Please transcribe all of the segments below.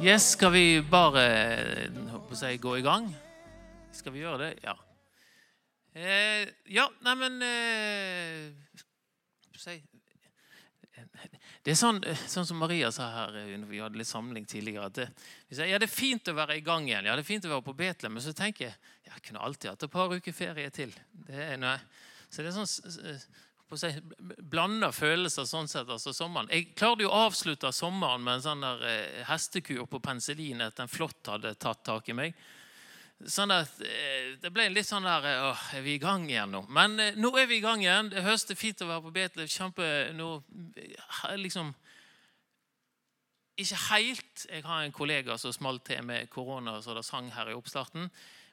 Yes, skal vi bare jeg, gå i gang? Skal vi gjøre det? Ja. Eh, ja, neimen eh, Det er sånn, sånn, som Maria sa her eh, vi hadde litt samling tidligere. at det, ja, det er fint å være i gang igjen. Ja, det er fint å være på Betlehem. Men så tenker jeg jeg kunne alltid hatt et par uker ferie til. Det er, nei. Så det er sånn si, blanda følelser sånn sett. altså sommeren. Jeg klarte jo å avslutte sommeren med en sånn der eh, hestekur på penicillin etter en flått hadde tatt tak i meg. Sånn at eh, Det ble litt sånn der eh, åh, Er vi i gang igjen nå? Men eh, nå er vi i gang igjen. Det høster fint å være på Betlev. Kjempe nå, liksom Ikke helt. Jeg har en kollega som smalt til med korona, så det sang her i oppstarten.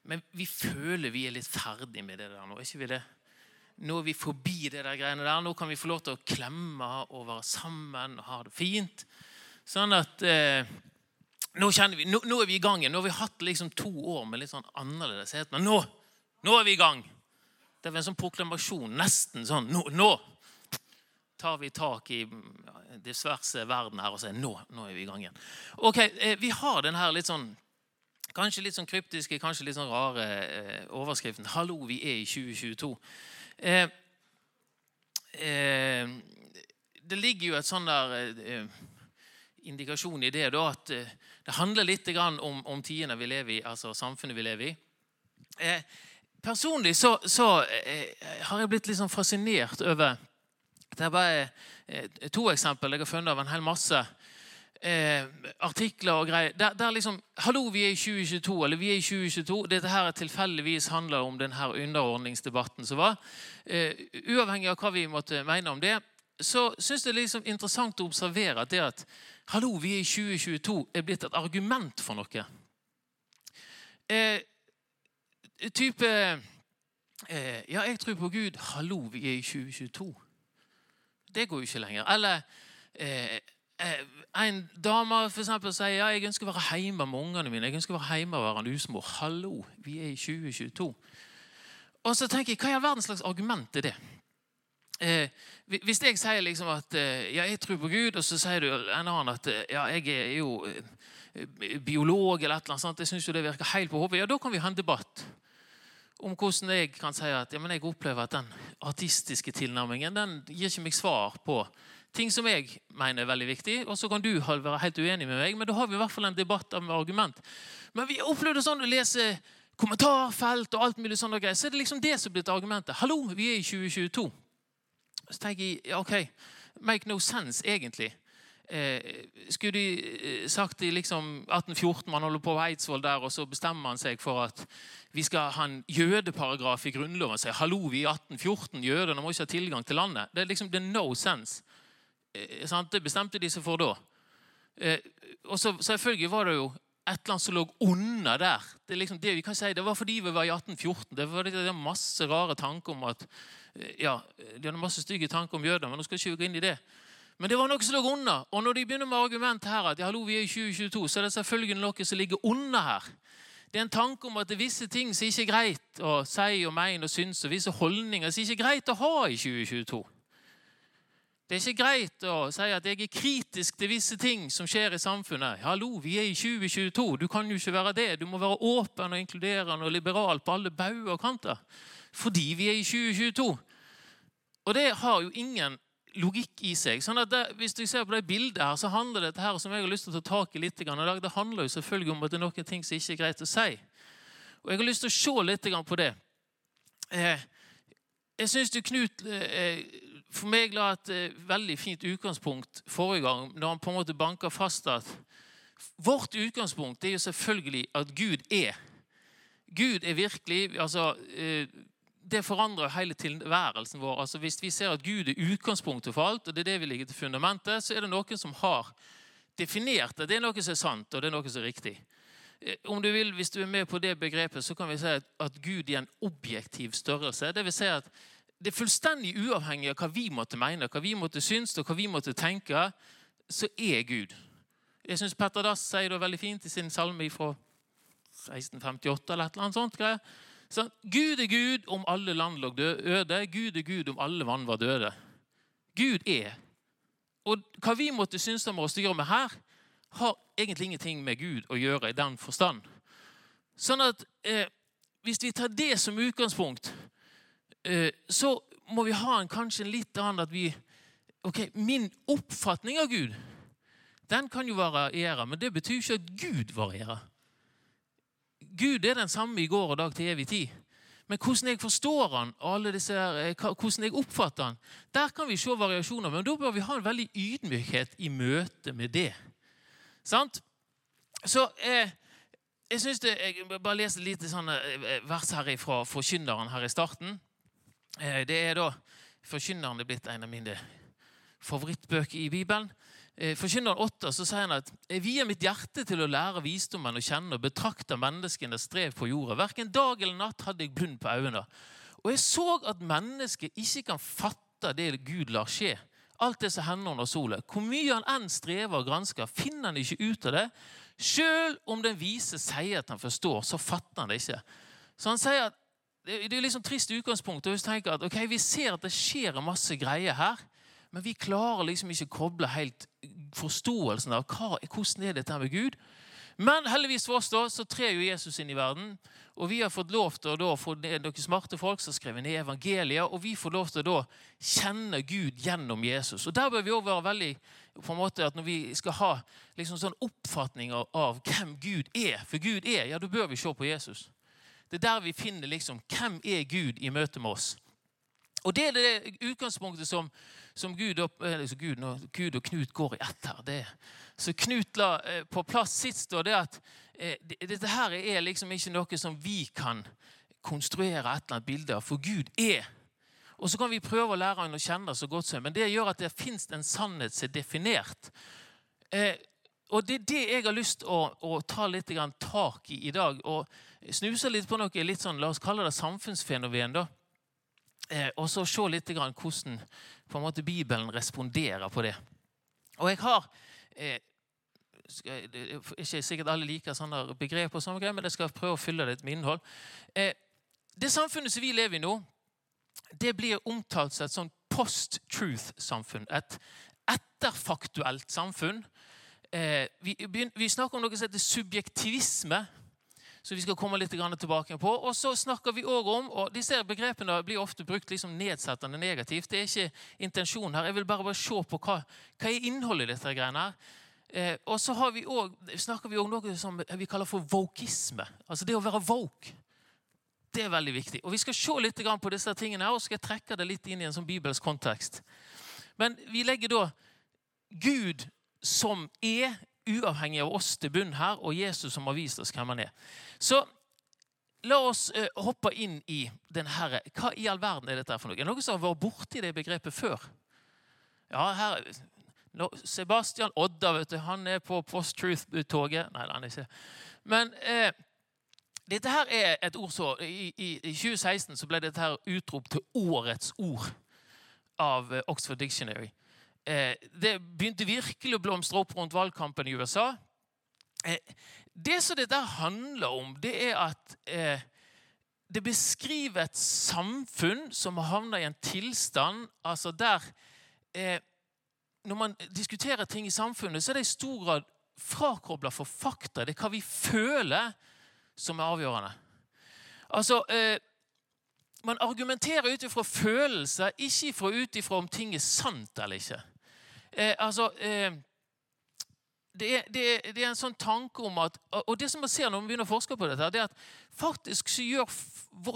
Men vi føler vi er litt ferdig med det der nå. er ikke vi det? Nå er vi forbi det der greiene der. Nå kan vi få lov til å klemme og være sammen og ha det fint. Sånn at eh, nå, vi, nå, nå, er vi i gang igjen. Nå har vi hatt liksom to år med litt sånn annerledeshet. Men nå, nå er vi i gang. Det var en sånn proklamasjon. Nesten sånn. Nå, nå tar vi tak i diverse verden her og sier nå, nå er vi i gang igjen. Ok, eh, Vi har den her litt sånn Kanskje litt sånn kryptiske, kanskje litt sånn rare eh, overskriften. 'Hallo, vi er i 2022'. Eh, eh, det ligger jo et sånn der eh, indikasjon i det da, at det handler litt om, om tidene vi lever i, altså samfunnet vi lever i. Personlig så, så har jeg blitt litt sånn fascinert over Det er bare to eksempler jeg har funnet av en hel masse eh, artikler og greier. Der, der, liksom Hallo, vi er i 2022. Eller vi er i 2022. Dette her tilfeldigvis handler om denne underordningsdebatten som var. Eh, uavhengig av hva vi måtte mene om det, så syns jeg det er liksom interessant å observere at det at hallo, vi er i 2022 er blitt et argument for noe. Eh, type eh, Ja, jeg tror på Gud. Hallo, vi er i 2022. Det går jo ikke lenger. Eller eh, en dame for eksempel, sier ja, jeg ønsker å være hjemme med ungene mine. jeg ønsker å være hjemme og være en husmor. Hallo, vi er i 2022. Og så tenker jeg, Hva i all verdens slags argument er det? Eh, hvis jeg sier liksom at eh, ja, jeg tror på Gud, og så sier du en annen at eh, ja, jeg er jo eh, biolog, eller et eller annet sånt, jeg syns det virker helt på hodet, ja, da kan vi ha en debatt om hvordan jeg kan si at ja, men jeg opplever at den artistiske tilnærmingen den gir ikke meg svar på ting som jeg mener er veldig viktig, og så kan du være helt uenig med meg, men da har vi i hvert fall en debatt med argument. Men vi opplevde sånn å lese kommentarfelt og alt mulig sånn og greier, så er det liksom det som blir argumentet. Hallo, vi er i 2022. Så tenker jeg ok, make no sense, egentlig. Eh, skulle de eh, sagt i liksom 1814 Man holder på på Eidsvoll der, og så bestemmer man seg for at vi skal ha en jødeparagraf i Grunnloven. Og Si, hallo, vi er 1814, jødene må ikke ha tilgang til landet. Det er liksom det er no sense. Eh, det bestemte de seg for da. Eh, og så Selvfølgelig var det jo et eller annet som lå under der. Det, er liksom det vi kan si, det var fordi vi var i 1814. Det var det masse rare tanker om at eh, ja, De hadde masse stygge tanker om jøder, men nå skal ikke vi gå inn i det. Men det var noe som lå under. Og når de begynner med argument her at ja, hallo, vi er i 2022, så er det selvfølgelig noe som ligger under her. Det er en tanke om at det er visse ting som ikke er greit å si og mene og synes, og visse holdninger som ikke er greit å ha i 2022. Det er ikke greit å si at jeg er kritisk til visse ting som skjer i samfunnet. Hallo, vi er i 2022. Du kan jo ikke være det. Du må være åpen og inkluderende og liberal på alle bauger og kanter. Fordi vi er i 2022. Og det har jo ingen logikk i seg. Sånn det, Hvis du ser på det bildet her, så handler dette her som jeg har lyst til å ta tak i litt i dag, det handler jo selvfølgelig om at det er noen ting som ikke er greit å si. Og Jeg har lyst til å se litt på det. Eh, jeg syns Knut eh, for meg la et eh, veldig fint utgangspunkt forrige gang, når han på en måte banka fast at vårt utgangspunkt er jo selvfølgelig at Gud er. Gud er virkelig altså, eh, Det forandrer hele tilværelsen vår. Altså, hvis vi ser at Gud er utgangspunktet for alt, og det er det vi ligger til fundamentet, så er det noen som har definert at Det er noe som er sant, og det er noe som er riktig. Eh, om du vil, Hvis du er med på det begrepet, så kan vi si at Gud er en objektiv størrelse. Det vil si at det er fullstendig uavhengig av hva vi måtte mene, hva vi måtte synes og hva vi måtte tenke, så er Gud. Jeg syns Petter Dass sier det veldig fint i sin salme fra 1658. eller et eller annet sånt. Så, Gud er Gud om alle land lå øde. Gud er Gud om alle vann var døde. Gud er. Og hva vi måtte synes om å gjøre med her, har egentlig ingenting med Gud å gjøre i den forstand. Sånn at eh, hvis vi tar det som utgangspunkt, så må vi ha en, kanskje en litt annen at vi Ok, min oppfatning av Gud den kan jo variere, men det betyr ikke at Gud varierer. Gud er den samme i går og dag til evig tid. Men hvordan jeg forstår han, disse eh, hvordan jeg oppfatter han, der kan vi se variasjoner. Men da bør vi ha en veldig ydmykhet i møte med det. Sant? Så eh, jeg synes det, jeg bare leser litt lite eh, vers her fra Forkynneren her i starten. Eh, det er da Forkynneren er blitt en av mine favorittbøker i Bibelen. Eh, Forkynneren 8 så sier han at jeg vier mitt hjerte til å lære visdommen å kjenne og betrakte menneskenes strev på jorda. Verken dag eller natt hadde jeg blund på øynene. Og jeg så at mennesket ikke kan fatte det Gud lar skje. Alt det som hender under sola. Hvor mye han enn strever og gransker, finner han ikke ut av det. Selv om den vise sier at han forstår, så fatter han det ikke. Så han sier at Det er liksom trist utgangspunkt. og tenker at ok, Vi ser at det skjer masse greier her. Men vi klarer liksom ikke å koble helt forståelsen av hva, hvordan er dette med Gud. Men heldigvis for oss da, så trer jo Jesus inn i verden. Og vi har fått lov til å da få noen smarte folk som skriver ned evangeliet, og vi får lov til å da kjenne Gud gjennom Jesus. Og Der bør vi også være veldig på en måte at Når vi skal ha liksom sånn oppfatning av, av hvem Gud er, for Gud er, ja, da bør vi se på Jesus. Det er der vi finner liksom hvem er Gud i møte med oss. Og Det er det utgangspunktet som, som Gud, og, altså Gud, Gud, og Knut går i ett her. Det. Så Knut la eh, på plass sist og det at eh, dette her er liksom ikke noe som vi kan konstruere et eller annet bilde av, for Gud er. Og Så kan vi prøve å lære han å kjenne så godt som men det gjør at det fins en sannhet som er definert. Eh, og Det er det jeg har lyst til å, å, ta litt tak i i dag. og Snuse litt på noe litt sånn, la oss kalle det samfunnsfenomen. da. Eh, og så se litt grann hvordan måte, Bibelen responderer på det. Og jeg har eh, jeg, Ikke sikkert alle liker sånne begrep, og sånne greier, men jeg skal prøve å fylle det med innhold. Eh, det samfunnet som vi lever i nå, det blir omtalt som et sånn post-truth-samfunn. Et etterfaktuelt samfunn. Eh, vi, vi, snakker om noe som heter subjektivisme som vi skal komme litt tilbake på. Og så snakker vi også om, og Disse begrepene blir ofte brukt liksom nedsettende negativt. Det er ikke intensjonen her. Jeg vil bare, bare se på hva, hva er innholdet i dette. greiene her. Eh, og så vi også, snakker vi om noe som vi kaller for vokisme. Altså det å være woke. Det er veldig viktig. Og Vi skal se litt på disse tingene her, og skal trekke det litt inn i en sånn bibelsk kontekst. Men vi legger da Gud som er uavhengig av oss til bunn her, og Jesus som har vist oss hvem han er. Så la oss eh, hoppe inn i den herre. Hva i all verden er dette for noe? Er det noen som har vært borti det begrepet før? Ja, her Sebastian Odda, vet du, han er på Post-Truth-toget. Nei, han er ikke Men eh, dette her er et ord så, i, i, i, 2016 så ble dette her utropt til årets ord av eh, Oxford Dictionary. Eh, det begynte virkelig å blomstre opp rundt valgkampen i USA. Eh, det som dette handler om, det er at eh, det beskriver et samfunn som har havna i en tilstand altså der Når man diskuterer ting i samfunnet, så er det i stor grad frakobla for fakta. Det er hva vi føler, som er avgjørende. Altså, Man argumenterer ut ifra følelser, ikke ut ifra om ting er sant eller ikke. Eh, altså, eh, det, er, det, er, det, er, en sånn tanke om at Og det som man ser når man begynner å forske på dette, det er at faktisk så gjør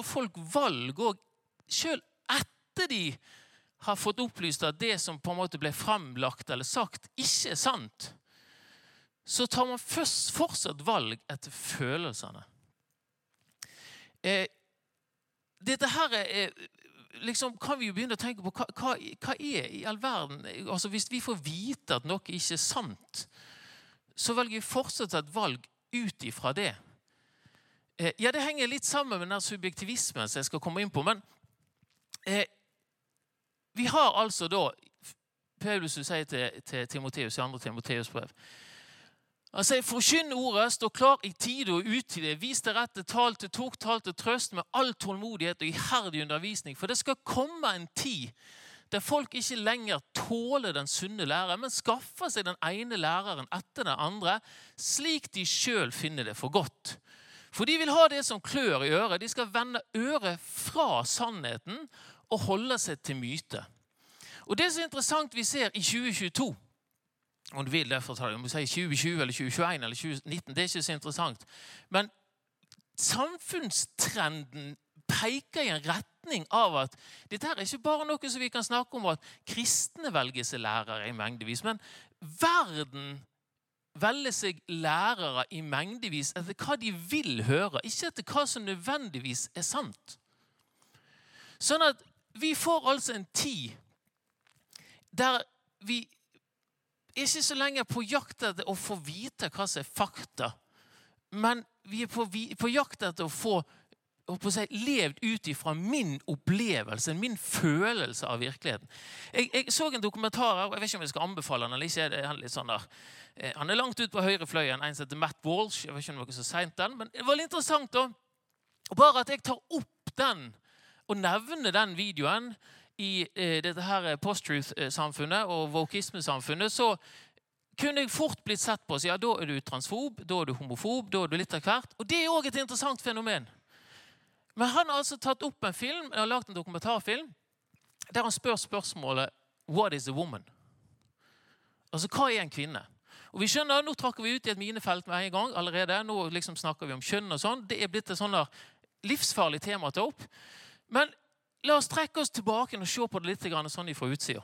folk valg òg sjøl etter de har fått opplyst at det som på en måte ble fremlagt eller sagt, ikke er sant. Så tar man først fortsatt valg etter følelsene. Eh, dette her er liksom, kan vi jo begynne å tenke på hva, hva, hva, er i all verden altså Hvis vi får vite at noe ikke er sant, så velger vi fortsatt et valg ut ifra det. Eh, ja, Det henger litt sammen med den subjektivismen som jeg skal komme inn på. Men eh, vi har altså da Paulus sier til, til Timoteus i 2. Timoteus brev han sier, Forkynn ordet, stå klar i tide og utide. Vis det rette, tal til tok, tal til trøst med all tålmodighet og iherdig undervisning. For det skal komme en tid der folk ikke lenger tåler den sunne lære, men skaffer seg den ene læreren etter den andre, slik de sjøl finner det for godt. For de vil ha det som klør i øret. De skal vende øret fra sannheten og holde seg til myte. Og Det er interessant vi ser i 2022 om du vil derfor ta det, om du sier 2020 eller 2021 eller 2019, det er ikke så interessant. Men samfunnstrenden peker i en retning av at dette her er ikke bare noe som vi kan snakke om at kristne velger seg lærere i mengdevis, men verden velger seg lærere i mengdevis etter hva de vil høre, ikke etter hva som nødvendigvis er sant. Sånn at vi får altså en tid der vi er ikke så lenge på jakt etter å få vite hva som er fakta, men vi er på, på jakt etter å få å si, levd ut ifra min opplevelse, min følelse av virkeligheten. Jeg, jeg, så en dokumentar her, og jeg vet ikke om jeg skal anbefale den eller ikke. Det er sånn. Eh, han er langt ut på høyrefløyen, en som heter Matt Walsh. Jeg vet ikke om det var så sent den, men det var litt interessant da. Bare at jeg tar opp den og nevner den videoen i eh, dette her post-truth-samfunnet og vokisme-samfunnet, så kunne jeg fort blitt sett på som ja, da er du transfob, da er du homofob, da er du litt av hvert. Og det er òg et interessant fenomen. Men han har altså tatt opp en film, har lagd en dokumentarfilm der han spør spørsmålet What is a woman? Altså, hva er en kvinne? Og vi skjønner, Nå trakker vi ut i et minefelt med en gang allerede. Nå liksom snakker vi om kjønn og sånn. Det er blitt et sånn livsfarlig tema å ta opp. Men la oss trekke oss tilbake og se på det litt sånn fra utsida.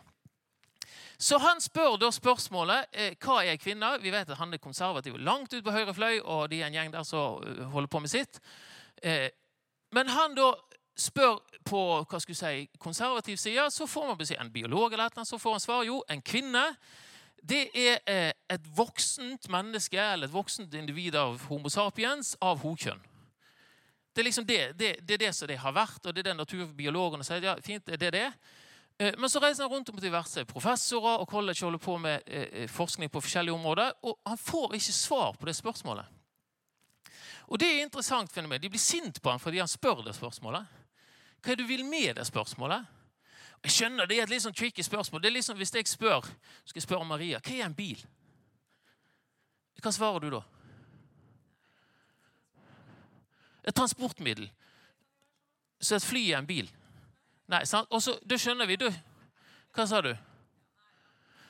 Så han spør da spørsmålet eh, hva er kvinne. Vi vet at han er konservativ langt ut på høyre fløy, og de er en gjeng der som eh, holder på med sitt. Eh, men han da spør på hva skulle si, konservativ side, så får man si en biolog eller noe, så får han svar jo, en kvinne. Det er et voksent menneske eller et voksent individ av Homo sapiens av hokjønn. Det er liksom det, det, det, det som det har vært, og det er det naturbiologene sier. ja, fint, det er det. Eh, men så reiser han rundt om diverse professorer og college holder på med eh, forskning på forskjellige områder, og han får ikke svar på det spørsmålet. Og det er interessant fenomen. De blir sint på ham fordi han spør det spørsmålet. Hva er det du vil med det spørsmålet? Jeg skjønner Det er et litt sånn tricky spørsmål. Det er liksom Hvis jeg spør skal jeg spørre Maria, hva er en bil? Hva svarer du da? Et transportmiddel. Så et fly er en bil. Nei, sant? Og så, Da skjønner vi. Du, hva sa du?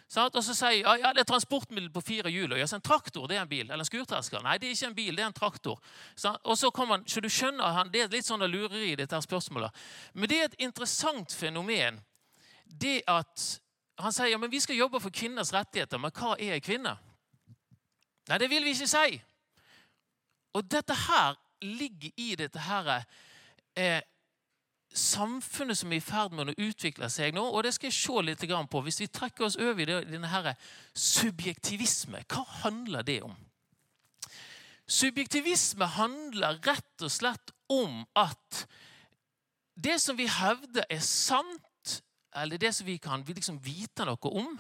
Og så sier ja, ja, det er transportmiddel på fire hjul. Og, Ja, en traktor det er en bil. Eller en skurtersker. Nei, det er ikke en bil, det er en traktor. Og så kommer han, så du skjønner, han, Det er litt sånn lureri, dette spørsmålet. Men det er et interessant fenomen. Det at Han sier ja, men vi skal jobbe for kvinners rettigheter, men hva er en kvinne? Nei, det vil vi ikke si. Og dette her ligger i dette her eh, samfunnet som er i ferd med å utvikle seg nå. Og det skal jeg se litt på. Hvis vi trekker oss over i denne her subjektivisme, hva handler det om? Subjektivisme handler rett og slett om at det som vi hevder er sant, eller det som vi kan liksom vite noe om,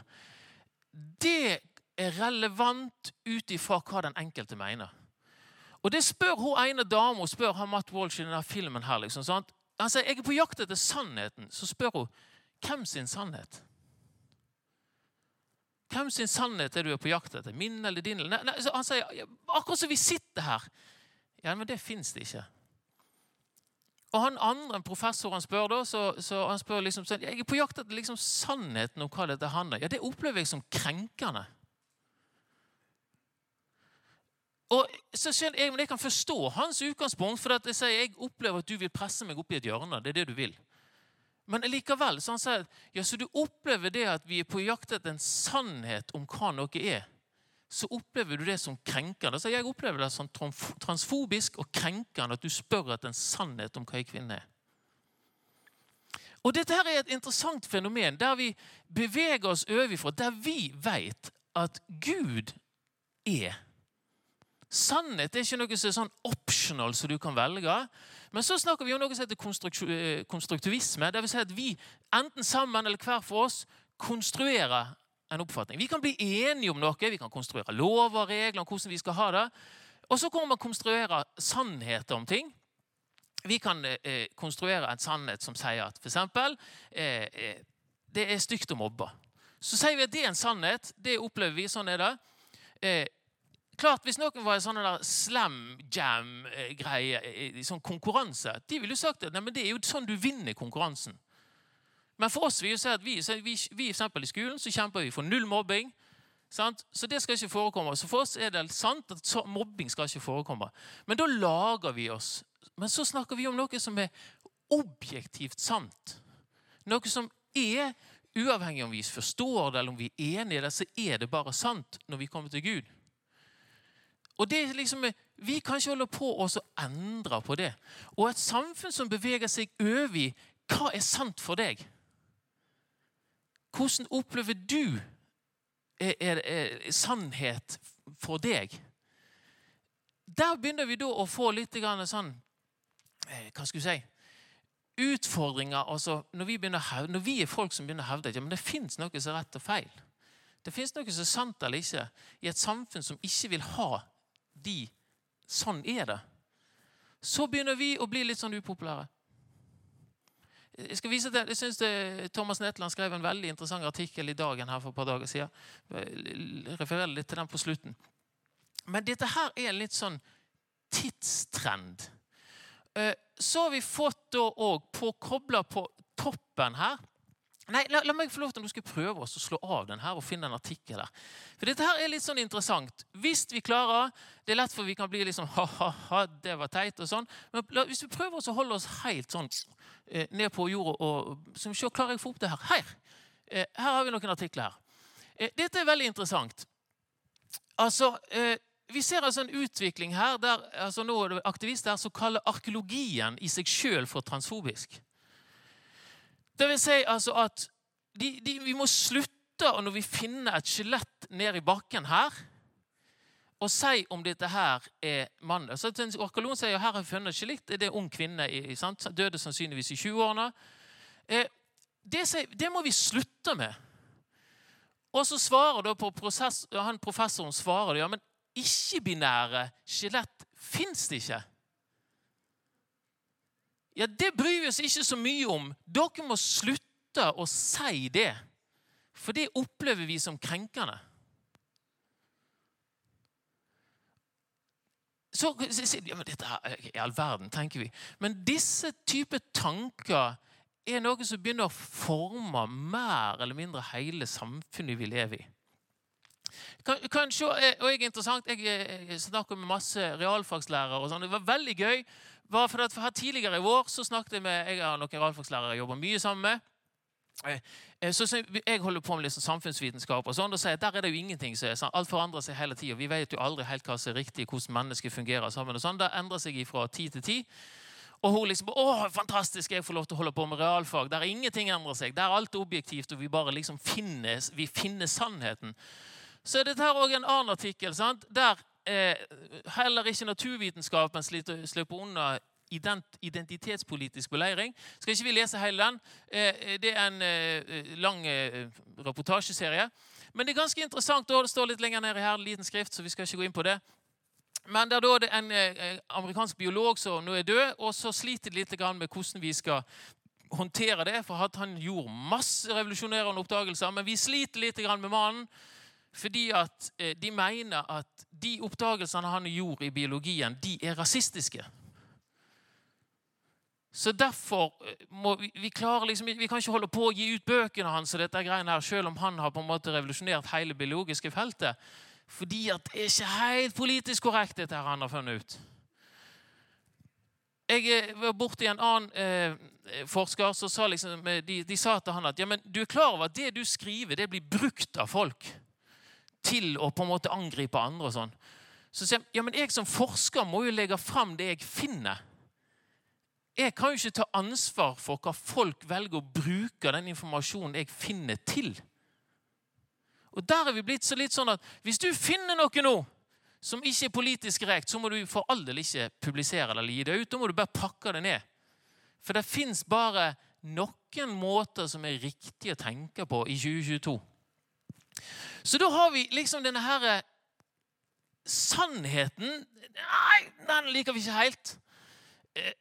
det er relevant ut ifra hva den enkelte mener. Og Det spør hun ene dama spør han Matt Walsh i denne filmen. her, liksom, sant? Han sier jeg er på jakt etter sannheten. Så spør hun hvem sin sannhet? Hvem sin sannhet er du på jakt etter? Min eller din? Nei, nei, han sier akkurat som vi sitter her. Ja, men det fins det ikke. Og han andre en professor, han spør da, så, så han spør liksom sånn, jeg er på jakt etter liksom sannheten om hva dette handler Ja, Det opplever jeg som krenkende. Og så skjønner jeg, men jeg kan forstå hans utgangspunkt, for at jeg sier jeg opplever at du vil presse meg opp i et hjørne. Det er det du vil. Men likevel så han sier ja, så du opplever det at vi er på jakt etter en sannhet om hva noe er. Så opplever du det som krenkende. Så jeg opplever det som transfobisk og krenkende at du spør etter en sannhet om hva en kvinne er. Og Dette her er et interessant fenomen der vi beveger oss overfra, der vi vet at Gud er Sannhet er ikke noe som er sånn optional som du kan velge. Men så snakker vi om noe som heter eh, konstruktivisme. Det vil si at vi enten sammen eller hver for oss konstruerer en oppfatning. Vi kan bli enige om noe. Vi kan konstruere lover og regler om hvordan vi skal ha det. Og så kommer man konstruere sannheter om ting. Vi kan eh, konstruere en sannhet som sier at f.eks. Eh, eh, det er stygt å mobbe. Så sier vi at det er en sannhet. Det opplever vi. Sånn er det. Eh, klart, Hvis noen var en sånn der slam jam-greie, i sånn konkurranse, de ville jo sagt at nei, men det er jo sånn du vinner konkurransen. Men for oss vil jo si at vi, vi, vi i skolen så kjemper vi for null mobbing. Sant? Så det skal ikke forekomme. Så For oss er det sant at mobbing skal ikke forekomme. Men da lager vi oss. Men så snakker vi om noe som er objektivt sant. Noe som er uavhengig om vi forstår det eller om vi er enige i det, så er det bare sant når vi kommer til Gud. Og det liksom, Vi kan ikke holde på å endre på det. Og et samfunn som beveger seg over i hva er sant for deg? Hvordan opplever du er, er, er sannhet for deg? Der begynner vi da å få litt sånn eh, Hva skal vi si Utfordringer altså når vi, hevde, når vi er folk som begynner å hevde at ja, det fins noe som er rett og feil. Det fins noe som er sant eller ikke i et samfunn som ikke vil ha de Sånn er det. Så begynner vi å bli litt sånn upopulære. Jeg skal vise til, Jeg synes det, Thomas Netland skrev en veldig interessant artikkel i Dagen her for et par dager siden. Jeg refererer litt til den på slutten. Men dette her er en litt sånn tidstrend. Eh, så har vi fått da òg påkobla på toppen her Nei, la, la, meg få lov til å prøve oss å slå av den her og finne en artikkel der. For dette her er litt sånn interessant. Hvis vi klarer Det er lett for vi kan bli liksom ha-ha-ha, det var teit og sånn. Men la, hvis vi prøver oss å holde oss helt sånn eh, ned på jorda og så se, Klarer jeg å få opp det her? Her eh, her har vi noen artikler her. Eh, dette er veldig interessant. Altså vi ser altså en utvikling her der altså nå er det aktivister som kaller arkeologien i seg sjøl for transfobisk. Det vil si altså at de, de, vi må slutte når vi finner et skjelett ned i bakken her, og si om dette her er mannen. Så Arkeolog sier her har vi funnet et skjelett. Det er en ung kvinne. Sant? Døde sannsynligvis i 20-årene. Eh, det, det, må vi slutte med. Og så svarer da prosess, han Professoren svarer ja, men ikke-binære skjelett fins det ikke. Ja, Det bryr vi oss ikke så mye om. Dere må slutte å si det. For det opplever vi som krenkende. Så, ja, men dette er i all verden, tenker vi. Men disse typer tanker er noe som begynner å forme mer eller mindre hele samfunnet vi lever i. Kanskje, og jeg er interessant, jeg snakker med masse realfagslærere. og sånn. Det var veldig gøy var for at her Tidligere i vår så snakket jeg med jeg har noen realfagslærere jeg jobber mye sammen med. Eh, eh, så Jeg holder på med liksom samfunnsvitenskap, og sånn, og sier at der er det jo ingenting som er sånn. Alt forandrer seg hele tida. Vi vet jo aldri helt hva som er riktig, hvordan mennesker fungerer sammen. og sånn. Det endrer seg fra tid til tid. Og hun liksom Å, fantastisk, jeg får lov til å holde på med realfag. Der ingenting endrer seg. Der er alt objektivt, og vi bare liksom finner, vi finner sannheten. Så er dette her òg en annen artikkel sant? der heller ikke naturvitenskapen slipper unna identitetspolitisk beleiring. Skal ikke vi lese hele den? Eh, det er en eh, lang eh, reportasjeserie. Men det er ganske interessant. Det står litt lenger nede her, en liten skrift, så vi skal ikke gå inn på det. Men det er da en eh, amerikansk biolog som nå er død, og så sliter de litt med hvordan vi skal håndtere det. For han gjorde masse revolusjonerende oppdagelser, men vi sliter litt med mannen. Fordi at eh, de mener at de oppdagelsene han gjorde i biologien, de er rasistiske. Så derfor eh, må vi, vi klare liksom, vi kan ikke holde på å gi ut bøkene hans, og dette greiene her, selv om han har på en måte revolusjonert hele biologiske feltet. Fordi at det er ikke helt politisk korrekt, dette han har funnet ut. Jeg eh, var borti en annen eh, forsker som sa liksom, de, de, sa til han at ja, men du er klar over at det du skriver, det blir brukt av folk til å på en måte angripe andre. og sånn. Så sier jeg ja, men jeg som forsker må jo legge fram det jeg finner. Jeg kan jo ikke ta ansvar for hva folk velger å bruke den informasjonen jeg finner, til. Og Der er vi blitt så litt sånn at hvis du finner noe nå som ikke er politisk korrekt, så må du for all del ikke publisere eller gi det ut. Da må du bare pakke det ned. For det fins bare noen måter som er riktig å tenke på i 2022. Så da har vi liksom denne her Sannheten Nei, den liker vi ikke helt. Eh,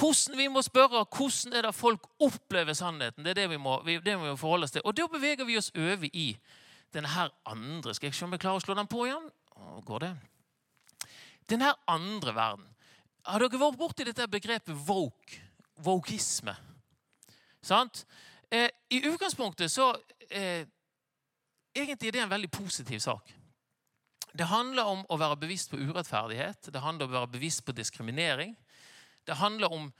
hvordan vi må spørre hvordan er det folk opplever sannheten. Det er det vi må, det må forholde oss til. Og da beveger vi oss over i denne her andre. Skal jeg se om jeg klarer å slå den på igjen? Å, går det? Den her andre verden. Har dere vært borti dette begrepet woke? Wokisme. Sant? Eh, I utgangspunktet så eh, Egentlig er det en veldig positiv sak. Det handler om å være bevisst på urettferdighet. Det handler om å være bevisst på diskriminering. Det handler om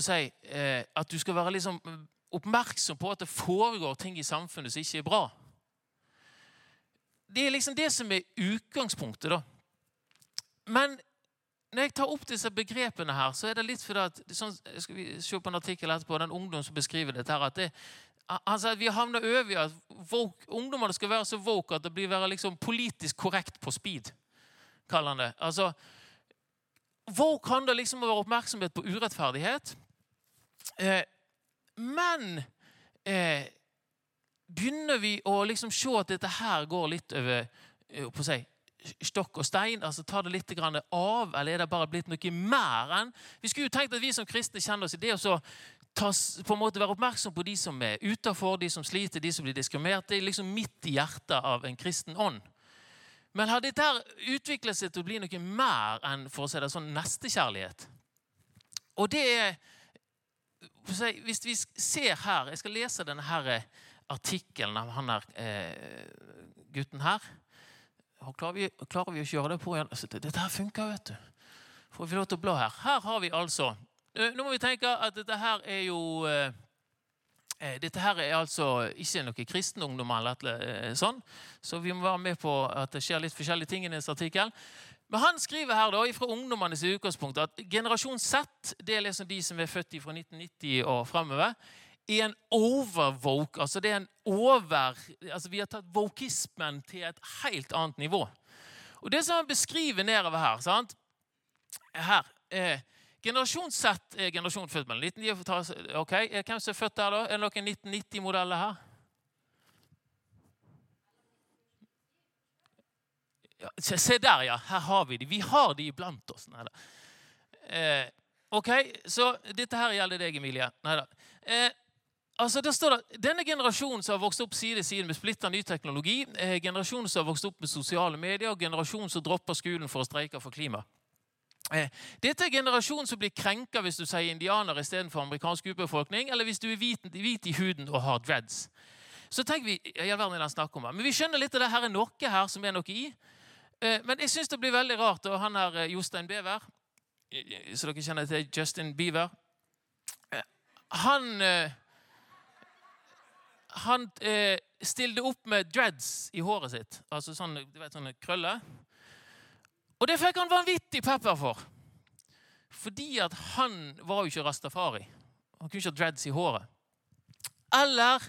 si, eh, at du skal være liksom oppmerksom på at det foregår ting i samfunnet som ikke er bra. Det er liksom det som er utgangspunktet. da. Men når jeg tar opp disse begrepene her, så er det litt fordi at sånn, skal vi se på en artikkel etterpå, den ungdom som beskriver dette her, at det, han sier at vi havner over i at ungdommene skal være så woke at det blir være liksom politisk korrekt på speed. kaller han det. Altså, Woke handler liksom om å være oppmerksomhet på urettferdighet. Eh, men eh, begynner vi å liksom se at dette her går litt over eh, på seg, stokk og stein? altså Tar det litt av, eller er det bare blitt noe mer enn Vi skulle jo tenkt at vi som kristne kjenner oss i det å på en måte være oppmerksom på de som er utafor, de som sliter, de som blir diskriminert. Det er liksom midt i hjertet av en kristen ånd. Men har dette utviklet seg til å bli noe mer enn for å si det sånn, nestekjærlighet? Og det er Hvis vi ser her Jeg skal lese denne her artikkelen av han der eh, gutten her. Klarer vi, klarer vi, å kjøre det på igjen? Altså, dette her funker, vet du. Får vi lov til å bla her? Her har vi altså nå må vi tenke at dette her er jo eh, eh, dette her er altså ikke noe kristen ungdom, eller sånn, så vi må være med på at det skjer litt forskjellige ting i denne artikkelen. Men han skriver her da, fra ungdommenes utgangspunkt at generasjon Z, det er liksom de som er født fra 1990 og framover, er en overvoke. Altså det er en over, altså vi har tatt vokismen til et helt annet nivå. Og Det som han beskriver nedover her sant? Her eh, Generasjon Z er generasjon født mellom 1990 Ok, Hvem som er født der, da? Er det noen 1990-modeller her? Ja, se der, ja. Her har vi de. Vi har de iblant oss. Neida. Eh, ok, så dette her gjelder deg, Emilie. Neida. Eh, altså, der står det, Denne generasjonen som har vokst opp side side med splitta ny teknologi, eh, generasjonen som har vokst opp med sosiale medier, og generasjonen som dropper skolen for å streike for klima. Eh, dette er generasjonen som blir krenka hvis du sier indianer istedenfor amerikansk urbefolkning, eller hvis du er hvit, hvit, i huden og har dreads. Så tenker vi, i verden er det om Men vi skjønner litt at det her er noe her som er noe i. Eh, men jeg syns det blir veldig rart. Og han her eh, Jostein Bever, så dere kjenner til Justin Beaver Han Han stilte opp med dreads i håret sitt. Altså sånn, du vet, sånne krøller. Og det fikk han vanvittig pepper for. Fordi at han var jo ikke rastafari. Han kunne ikke ha dreads i håret. Eller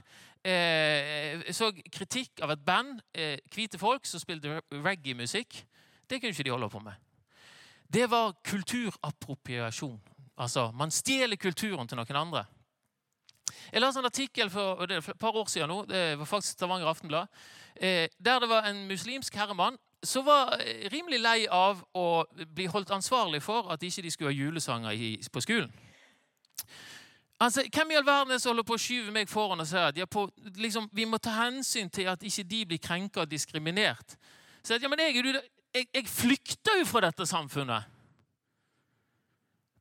eh, så kritikk av et band, eh, hvite folk, som spilte reggae-musikk. Det kunne ikke de holde på med. Det var kulturappropriasjon. Altså, Man stjeler kulturen til noen andre. Jeg leste en artikkel for, et par år siden nå, det var faktisk Stavanger Aftenblad, eh, der det var en muslimsk herremann som var rimelig lei av å bli holdt ansvarlig for at ikke de skulle ha julesanger på skolen. Altså, Hvem i all verden er som holder på å skyve meg foran og sier at på, liksom, vi må ta hensyn til at ikke de blir krenka og diskriminert? Så at, ja, men jeg, jeg, jeg flykter jo fra dette samfunnet.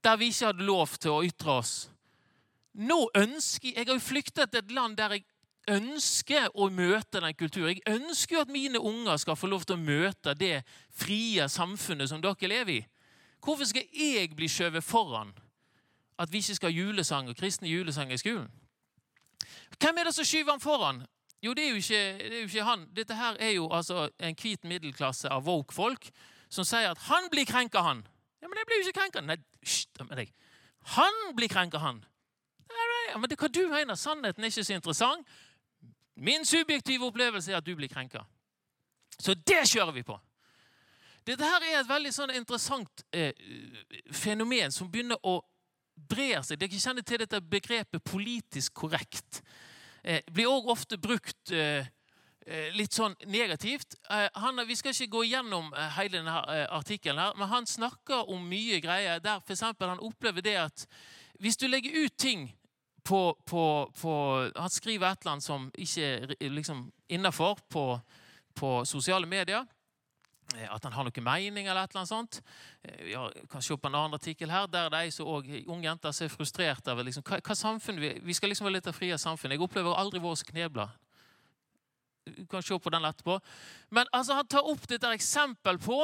Der vi ikke hadde lov til å ytre oss. Nå ønsker Jeg har jo flykta til et land der jeg ønsker å møte den kulturen. Jeg ønsker jo at mine unger skal få lov til å møte det frie samfunnet som dere lever i. Hvorfor skal jeg bli skjøvet foran at vi ikke skal ha julesang og kristne julesanger i skolen? Hvem er det som skyver han foran? Jo, det er jo ikke, det er jo ikke han. Dette her er jo altså en hvit middelklasse av woke-folk som sier at han blir krenka, han. Ja, Men jeg blir jo ikke krenka. Nei, hysj med deg. Han blir krenka, han. Ja, men det hva du mener, Sannheten er ikke så interessant. Min subjektive opplevelse er at du blir krenka. Så det kjører vi på. Dette her er et veldig sånn interessant eh, fenomen som begynner å bre seg. Dere kjenner til dette begrepet 'politisk korrekt'. Eh, blir òg ofte brukt eh, eh, litt sånn negativt. Eh, han, vi skal ikke gå gjennom eh, hele denne eh, artikkelen, her, men han snakker om mye greier der f.eks. han opplever det at hvis du legger ut ting på, på, på Han skriver et eller annet som ikke er liksom, innafor på, på sosiale medier Eh, at han har noen mening eller et eller annet sånt. Eh, vi kan se på en annen artikkel her, der det er òg unge jenter som er frustrert over liksom, hva, hva samfunn vi, vi skal liksom være litt av frie samfunn. Jeg opplever aldri våre knebler. Du kan se på den etterpå. Men altså, han tar opp dette eksempel på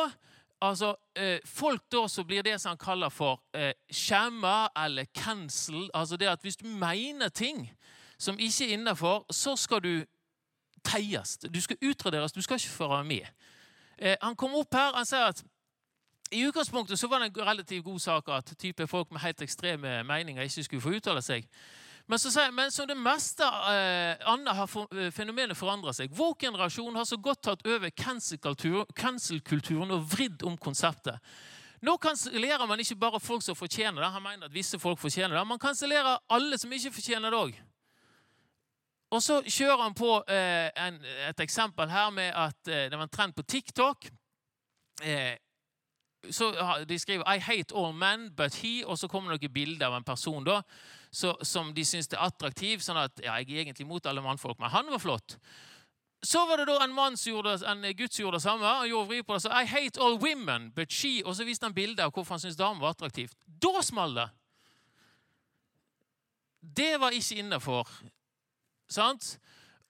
altså, eh, folk da som blir det som han kaller for eh, eller cancel. Altså det at hvis du mener ting som ikke er innafor, så skal du teies. Du skal utraderes. Du skal ikke få være med. Eh, han kom opp her han sier at i utgangspunktet så var det en relativt god sak at type folk med helt ekstreme meninger ikke skulle få uttale seg. Men, så men som det meste eh, annet har for, eh, fenomenet forandra seg. Vår generasjon har så godt tatt over cancel-kulturen og vridd om konseptet. Nå kansellerer man ikke bare folk som fortjener det. Han mener at visse folk fortjener det. Man kansellerer alle som ikke fortjener det òg. Og så kjører han på eh, en, et eksempel her med at eh, det var en trend på TikTok. Så De skriver 'I hate all men but he', og så kommer det noen bilder av en person da, så, som de syns er attraktiv. sånn at ja, 'Jeg er egentlig mot alle mannfolk, men han var flott'. Så var det da en mann som gjorde, en gutt som gjorde det samme. Han gjorde vri på det, så 'I hate all women but she', og så viste han bilder av hvorfor han syntes damen var attraktivt. Da smalt det! Det var ikke innafor Sant?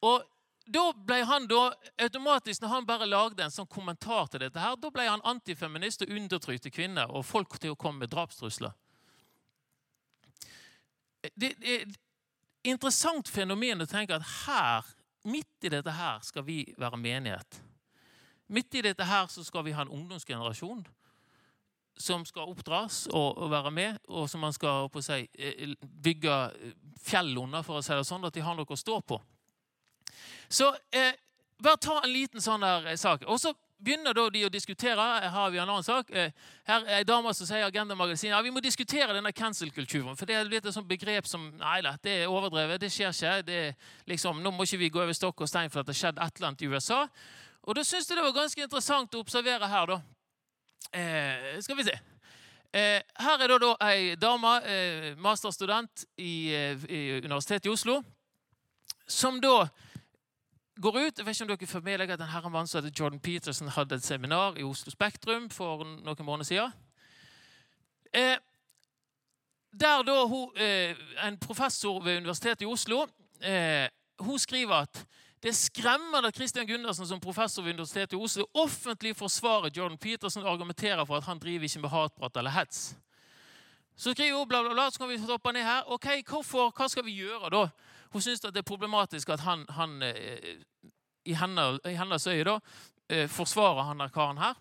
Og da ble han da, automatisk, når han bare lagde en sånn kommentar til dette, her, da ble han antifeminist og undertrykte kvinner og folk til å komme med drapstrusler. Det er et interessant fenomen å tenke at her, midt i dette her, skal vi være menighet. Midt i dette her så skal vi ha en ungdomsgenerasjon som skal oppdras og, være med, og som man skal på seg, bygge fjell under, for å si det sånn, at de har noe å stå på. Så eh, bare ta en liten sånn der eh, sak. Og så begynner da de å diskutere. Her har vi en annen sak. Eh, her er ei dame som sier Agenda Magasin, ja, vi må diskutere denne cancel-kulturen. For det er litt et sånt begrep som Nei da, det er overdrevet. Det skjer ikke. Det er liksom, nå må ikke vi gå over stokk og stein for at det har skjedd et eller annet i USA. Og da syns jeg det var ganske interessant å observere her, da. Eh, skal vi se. Eh, her er da, da ei dame, eh, masterstudent i, eh, i, Universitetet i Oslo, som da går ut Jeg vet ikke om dere får med dere at en herremann som heter Jordan Peterson, hadde et seminar i Oslo Spektrum for noen måneder siden. Eh, der da hun, eh, en professor ved Universitetet i Oslo hun skriver at det er skremmende at Christian Gundersen som professor ved Universitetet i Oslo offentlig forsvarer Jordan Peterson og argumenterer for at han driver ikke med hatprat eller hets. Så skriver hun bla, bla, bla, så kan vi stoppe ned her. Ok, hvorfor, Hva skal vi gjøre da? Hun syns det er problematisk at han, han eh, i, hennes øye da, eh, forsvarer han der karen her.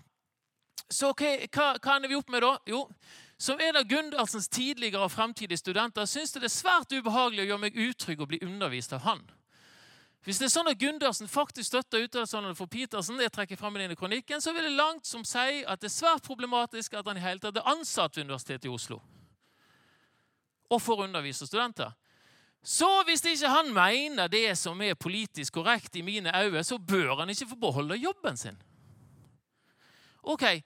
Så ok, hva, hva ender vi opp med da? Jo, som en av Gundersens tidligere og fremtidige studenter syns det er svært ubehagelig å gjøre meg utrygg og bli undervist av han. Hvis det er sånn at Gundersen faktisk støtter uttalelsene for Petersen, jeg trekker frem i denne kronikken, så vil det langt som si at det er svært problematisk at han i hele tatt er ansatt ved Universitetet i Oslo og får undervise studenter. Så hvis ikke han mener det som er politisk korrekt i mine øyne, så bør han ikke få beholde jobben sin. Ok,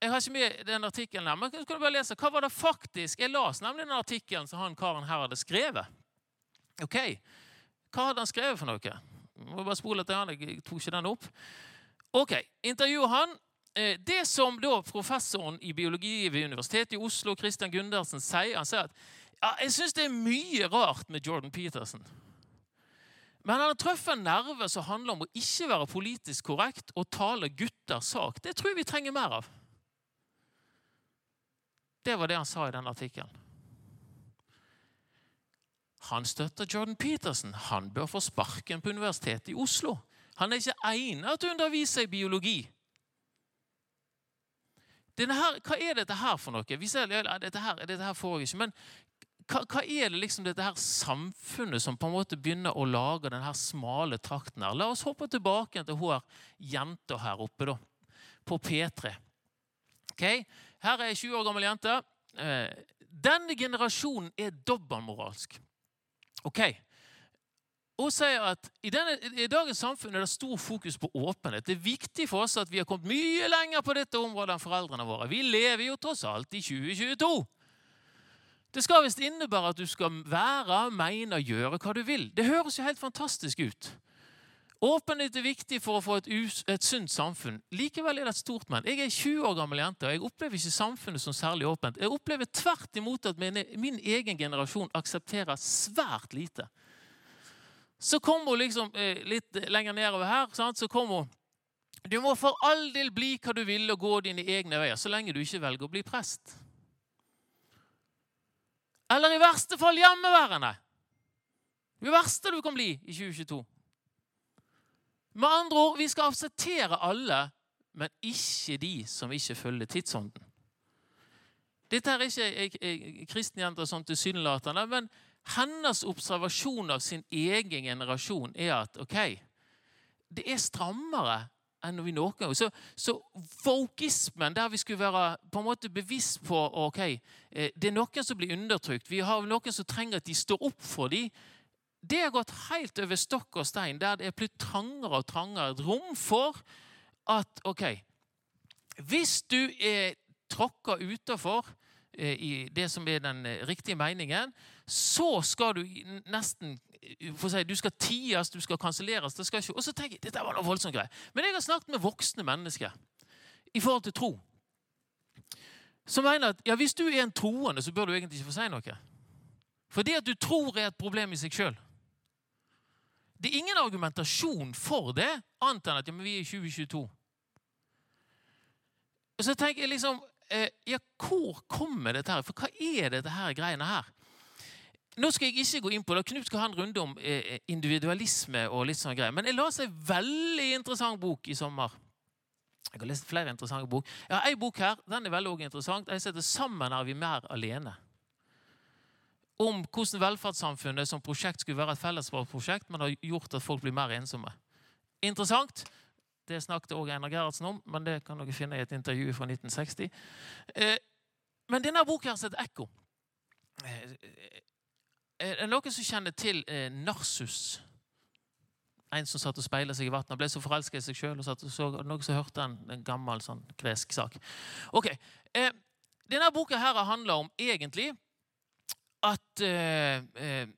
Jeg har ikke med den artikkelen her, men kan du bare lese, hva var det faktisk Jeg las nemlig den artikkelen som han karen her hadde skrevet. Ok, hva hadde han skrevet for noe? Jeg må bare spole til han, jeg tok ikke den opp. Ok, Intervjuer han. Eh, det som da professoren i biologi ved Universitetet i Oslo, Christian Gundersen, sier Han sier at ja, jeg syns det er mye rart med Jordan Peterson. Men han har truffet en nerve som handler om å ikke være politisk korrekt og tale gutters sak. Det tror jeg vi trenger mer av. Det var det han sa i den artikkelen. Han støtter Jordan Peterson. Han bør få sparken på Universitetet i Oslo. Han er ikke egnet til å undervise i biologi. Her, hva er dette her for noe? Vi ser, dette, her, dette her får jeg ikke, men hva, hva, er det liksom dette her samfunnet som på en måte begynner å lage denne smale trakten her? La oss hoppe tilbake til hun jenta her oppe, da. På P3. Okay? Her er ei 20 år gammel jente. Eh, denne generasjonen er dobbeltmoralsk. Ok. hun sier at i, denne, i, dagens samfunn er det stor fokus på åpenhet. Det er viktig for oss at vi har kommet mye lenger på dette området enn foreldrene våre. Vi lever jo tross alt i 2022. Det skal visst innebære at du skal være, mene gjøre hva du vil. Det høres jo helt fantastisk ut. Åpenhet er viktig for å få et, et, sunt samfunn. Likevel er det et stort men. Jeg er 20 år gammel jente, og jeg opplever ikke samfunnet som særlig åpent. Jeg opplever tvert imot at min, min egen generasjon aksepterer svært lite. Så kommer hun liksom eh, litt lenger nedover her. Sant? så kommer hun Du må for all del bli hva du vil og gå dine egne veier, så lenge du ikke velger å bli prest. Eller i verste fall hjemmeværende. Det verste du kan bli i 2022. Med andre ord, vi skal akseptere alle, men ikke de som ikke følger tidsånden. Dette er ikke kristne jenter som tilsynelatende, men hennes observasjon av sin egen generasjon er at ok, det er strammere enn vi noen gang. Så, så vokismen, der vi skulle være på en måte bevisst på ok, eh, det er noen som blir undertrykt, vi har noen som trenger at de står opp for dem, det har gått helt over stokk og stein, der det er blitt trangere og trangere et rom for at ok Hvis du er tråkka utafor eh, i det som er den eh, riktige meningen, så skal du nesten eh, si, Du skal ties, du skal kanselleres. Og så tenker jeg dette var noe voldsomt greie. Men jeg har snakket med voksne mennesker i forhold til tro. Som mener at ja, hvis du er en troende, så bør du egentlig ikke få si noe. For det at du tror, er et problem i seg sjøl. Det er ingen argumentasjon for det, annet enn at ja, men vi er i 2022. Og så tenker jeg liksom eh, Ja, hvor kommer dette her? For hva er dette her greiene her? Nå skal jeg ikke gå inn på det. Knut skal ha en runde om eh, individualisme. og litt sånne greier. Men jeg leste en veldig interessant bok i sommer. Jeg har lest flere interessante bok. Jeg har en bok her. Den er veldig interessant. Jeg heter 'Sammen er vi mer alene' om hvordan velferdssamfunnet som prosjekt skulle være et fellesskapsprosjekt, men har gjort at folk blir mer ensomme. Interessant. Det snakket også Einar Gerhardsen om, men det kan dere finne i et intervju fra 1960. Eh, men denne boka har sett ekko. Eh, er det noen som kjenner til eh, Narsus? En som satt og speila seg i vannet ble så forelska i seg sjøl. Noen som hørte en, en gammel sånn gresk sak. Ok, Denne boka her handler om egentlig at eh, eh,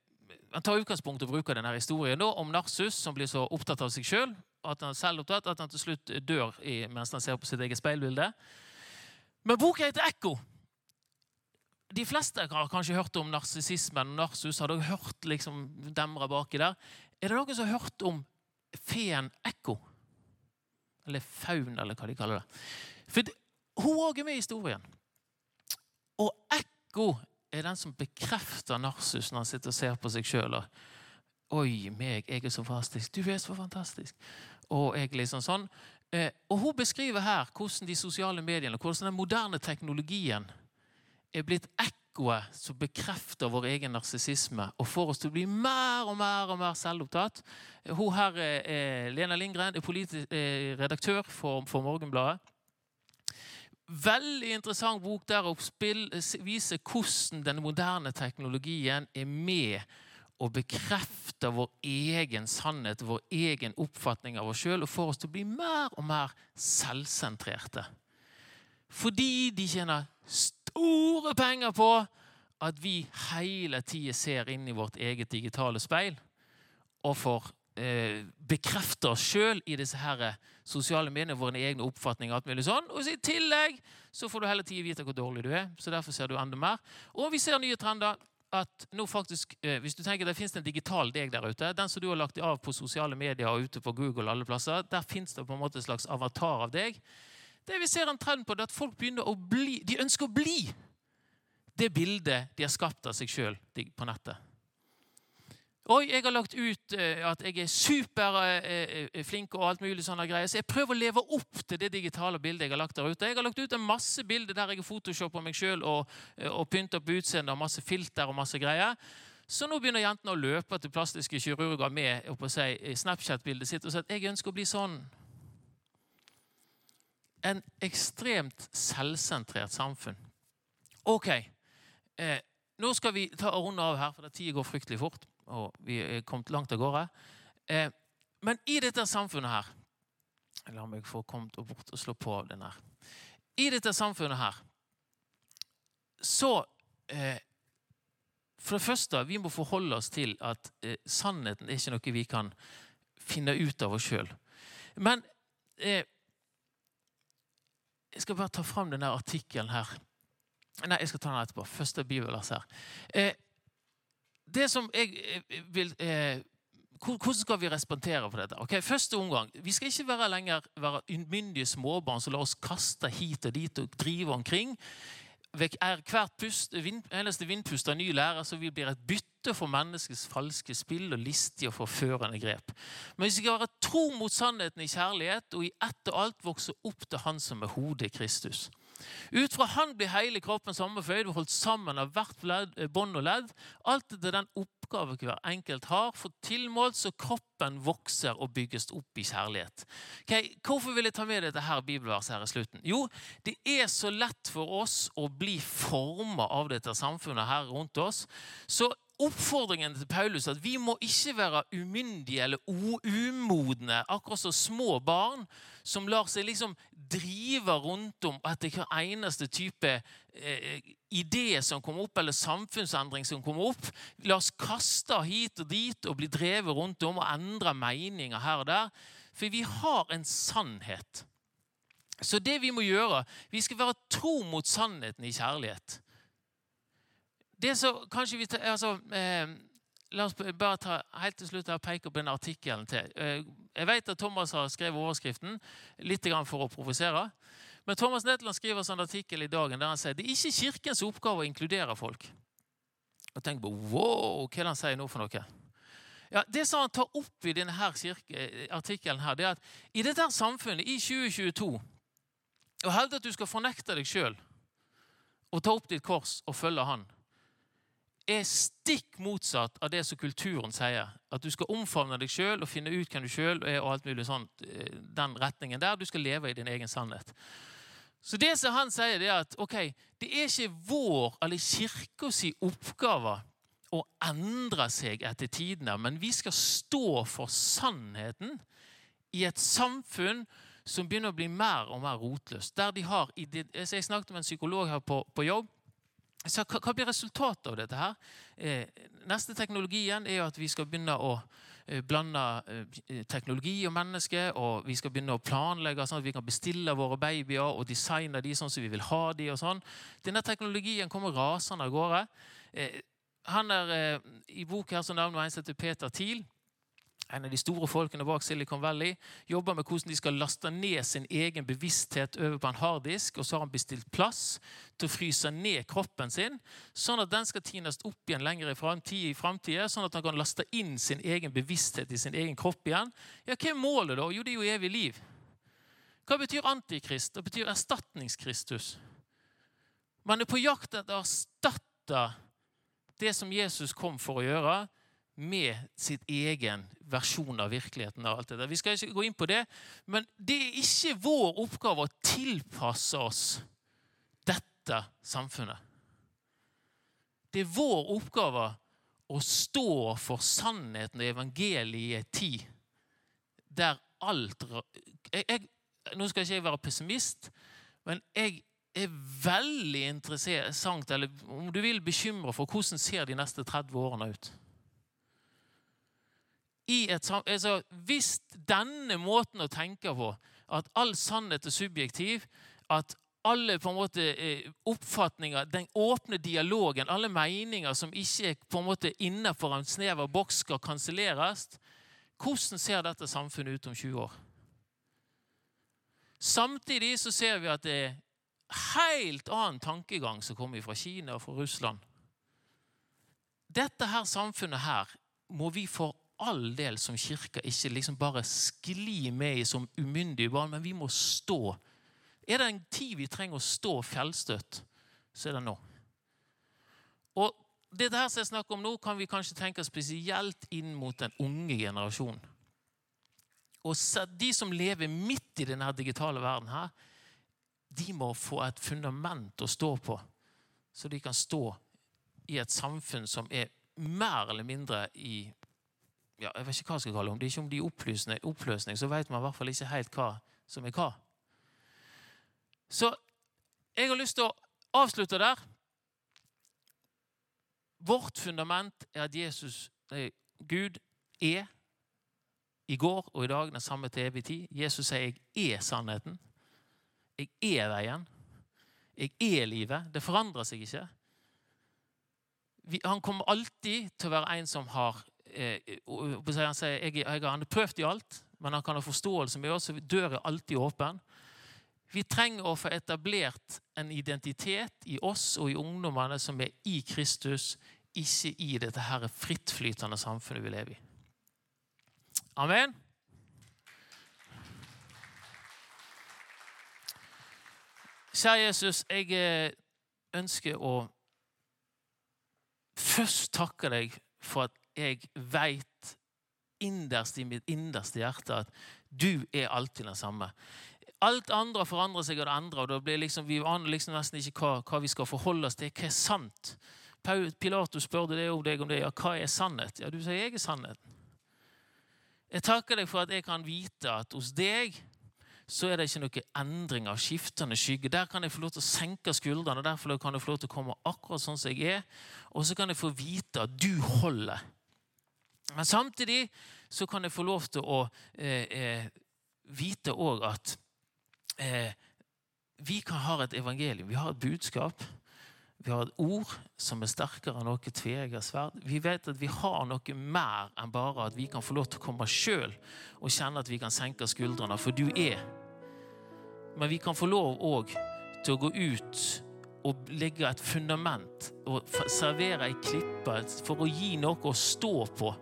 Han tar utgangspunkt og bruker denne historien da, om Narsus, som blir så opptatt av seg sjøl at han selv opptatt, at han til slutt dør i, mens han ser på sitt eget speilbilde. Men boka heter Ekko. De fleste har kanskje hørt om narsissismen Narsus. Har dere hørt liksom demra baki der? Er det noen som har hørt om feen Ekko? Eller faun, eller hva de kaller det. For Hun òg er med i historien. Og Ekko er den som bekrefter Narsus når han sitter og ser på seg sjøl. Oi, meg, jeg er så fantastisk. Du er så fantastisk. Og jeg liksom sånn. Eh, og Hun beskriver her hvordan de sosiale mediene, hvordan den moderne teknologien er blitt ekkoet som bekrefter vår egen narsissisme og får oss til å bli mer og mer og mer selvopptatt. Hun her, er Lena Lindgren er politisk eh, redaktør for, for Morgenbladet. Veldig interessant bok der å vise hvordan den moderne teknologien er med og bekrefter vår egen sannhet, vår egen oppfatning av oss sjøl, og får oss til å bli mer og mer selvsentrerte. Fordi de tjener store penger på at vi hele tida ser inn i vårt eget digitale speil og får eh, bekrefte oss sjøl i disse her sosiale mediene, våre egne oppfatninger. alt mulig sånn. Og I tillegg så får du hele tida vite hvor dårlig du er. så derfor ser du enda mer. Og vi ser nye trender. at nå faktisk, eh, Hvis du tenker det finnes en digital deg der ute, den som du har lagt av på sosiale medier og ute på Google, alle plasser, der fins det på en måte en slags avatar av deg. Det vi ser en trend på, det er at folk begynner å bli, de ønsker å bli det bildet de har skapt av seg sjøl på nettet. Oi, jeg har lagt ut uh, at jeg er superflink uh, og alt mulig sånne greier. Så jeg prøver å leve opp til det digitale bildet jeg har lagt der ute. Jeg har lagt ut en masse bilder der jeg har photoshoppa meg sjøl og, og pynta på utseendet og masse filter og masse greier. Så nå begynner jentene å løpe til plastiske kirurger med si, Snapchat-bildet sitt og sier at jeg ønsker å bli sånn. En ekstremt selvsentrert samfunn. Ok. Eh, nå skal vi ta og runde av her, for tida går fryktelig fort. og vi er kommet langt av gårde. Eh, men i dette samfunnet her La meg få kommet bort og slå på av den her. I dette samfunnet her så eh, For det første, vi må forholde oss til at eh, sannheten er ikke noe vi kan finne ut av oss sjøl. Men eh, Jeg skal bare ta fram denne artikkelen her. Nei, jeg skal ta den etterpå. Første bibelvers her. Eh, det som jeg eh, vil eh, hvordan skal vi respondere på dette? Ok, Første omgang, Vi skal ikke være lenger være umyndige småbarn som lar oss kaste hit og dit og drive omkring. Er hvert pust, vind, eneste vindpust av ny lærer så vi blir et bytte for menneskets falske spill og listige og forførende grep. Men hvis vi skal være tro mot sannheten i kjærlighet og i ett og alt vokse opp til Han som er hodet Kristus. Ut fra Han blir hele kroppen sammenføyd og holdt sammen av hvert bånd og ledd. Alt etter den oppgave hver enkelt har, for tilmålt så kroppen vokser og bygges opp i kjærlighet. Okay, hvorfor vil jeg ta med dette her bibelverset her i slutten? Jo, det er så lett for oss å bli forma av dette samfunnet her rundt oss. Så oppfordringen til Paulus at vi må ikke være umyndige eller umodne, akkurat som små barn som lar seg liksom drive rundt om etter hver eneste type eh, idé som kommer opp, eller samfunnsendring som kommer opp. La oss kaste hit og dit og bli drevet rundt om og endre meninger her og der. For vi har en sannhet. Så det vi må gjøre, vi skal være tro mot sannheten i kjærlighet det som kanskje vi altså, eh, La oss bare ta helt til slutt og peke på den artikkelen til. Eh, jeg vet at Thomas har skrevet overskriften litt for å provosere. Men Thomas Netland skriver en sånn artikkel i dagen der han sier det er ikke Kirkens oppgave å inkludere folk. Og tenk på, wow, Hva er det han sier nå for noe? Ja, Det som han tar opp i denne her artikkelen, her, det er at i dette samfunnet i 2022 Å hevde at du skal fornekte deg sjøl og ta opp ditt kors og følge Han, er stikk motsatt av det som kulturen sier. At du skal omfavne deg sjøl og finne ut hvem du sjøl er. og alt mulig sånt, eh, Den retningen der. Du skal leve i din egen sannhet. Så det som han sier, det er at ok, det er ikke vår eller kirkas oppgave å endre seg etter tidene, men vi skal stå for sannheten i et samfunn som begynner å bli mer og mer rotløst. Der de har, Jeg snakket med en psykolog her på, på jobb så hva, blir resultatet av dette? her? Eh, neste teknologien er at vi skal begynne å eh, blande eh, teknologi og menneske. Og vi skal begynne å planlegge sånn at vi kan bestille våre babyer og designe de sånn som vi vil ha de og sånn. Denne teknologien kommer rasende av gårde. Han er I boken her så navnet en som heter Peter Thiel en av de store folkene bak Silicon Valley, jobber med hvordan de skal laste ned sin egen bevissthet over på en harddisk. Og så har han bestilt plass til å fryse ned kroppen sin, sånn at den skal tines opp igjen lenger i framtida. Sånn at han kan laste inn sin egen bevissthet i sin egen kropp igjen. Ja, Hva er målet, da? Jo, det er jo evig liv. Hva betyr antikrist? Det betyr erstatningskristus. Man er på jakt etter å erstatte det som Jesus kom for å gjøre med sitt egen versjon av virkeligheten. og alt det der. Vi skal ikke gå inn på det, men det er ikke vår oppgave å tilpasse oss dette samfunnet. Det er vår oppgave å stå for sannheten og evangeliet i en tid der alt jeg, jeg, Nå skal ikke jeg være pessimist, men jeg er veldig interessant, eller om du vil bekymre for hvordan ser de neste 30 årene ut et, altså, Hvis denne måten å tenke på, at all sannhet er subjektiv, at alle på en måte eh, oppfatninger, den åpne dialogen, alle meninger som ikke på en måte innenfor en snever boks, skal kanselleres, hvordan ser dette samfunnet ut om 20 år? Samtidig så ser vi at det er helt annen tankegang som kommer fra Kina og fra Russland. Dette her samfunnet her må vi for all del som kirke ikke liksom bare skli med i som umyndige barn, men vi må stå. Er det en tid vi trenger å stå fjellstøtt, så er det nå. Og det her som jeg snakker om nå, kan vi kanskje tenke spesielt inn mot den unge generasjonen. Og De som lever midt i denne digitale verden, her, de må få et fundament å stå på, så de kan stå i et samfunn som er mer eller mindre i ja, jeg vet ikke hva jeg skal kalle det, Om det er ikke om de er oppløsning, så vet man i hvert fall ikke helt hva som er hva. Så jeg har lyst til å avslutte der. Vårt fundament er at Jesus, nei, Gud er i går og i dag den samme til evig tid. Jesus sier 'jeg er sannheten'. Jeg er veien. Jeg er livet. Det forandrer seg ikke. Han kommer alltid til å være en som har Han sier jeg, jeg har prøvd i alt, men han kan ha forståelse med oss, så døra er alltid åpen. Vi trenger å få etablert en identitet i oss og i ungdommene som er i Kristus, ikke i dette her frittflytende samfunnet vi lever i. Amen. Kjære Jesus, jeg eh, ønsker å først takke deg for at jeg veit innerst i mitt innerste hjerte at du er alltid den samme. Alt andre forandrer seg av det andre, og da blir liksom, vi aner liksom nesten ikke hva, hva, vi skal forholde oss til. Hva er sant? Pilatus spurte deg om det. Ja, hva er sannhet? Ja, du sier jeg er sannheten. Jeg takker deg for at jeg kan vite at hos deg så er det ikke noe endring av skiftende skygge. Der kan jeg få lov til å senke skuldrene, og derfor kan jeg få lov til å komme akkurat sånn som jeg er. Og så kan jeg få vite at du holder. Men samtidig så kan jeg få lov til å eh, eh, vite òg at eh, vi kan ha et evangelium, vi har et budskap. Vi har et ord som er sterkere enn noe tveegget. Vi vet at vi har noe mer enn bare at vi kan få lov til å komme sjøl og kjenne at vi kan senke skuldrene, for du er. Men vi kan få lov òg til å gå ut og legge et fundament og servere ei klippe for å gi noe å stå på.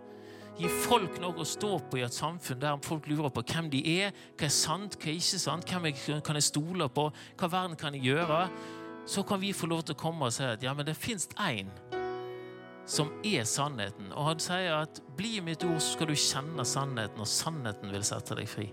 Gi folk noe å stå på i et samfunn der folk lurer på hvem de er, hva er sant, hva er ikke sant, hvem jeg, kan jeg stole på, hva verden kan jeg gjøre så kan vi få lov til å komme og si at ja, men det fins én som er sannheten. Og han sier at bli mitt ord, så skal du kjenne sannheten, og sannheten vil sette deg fri.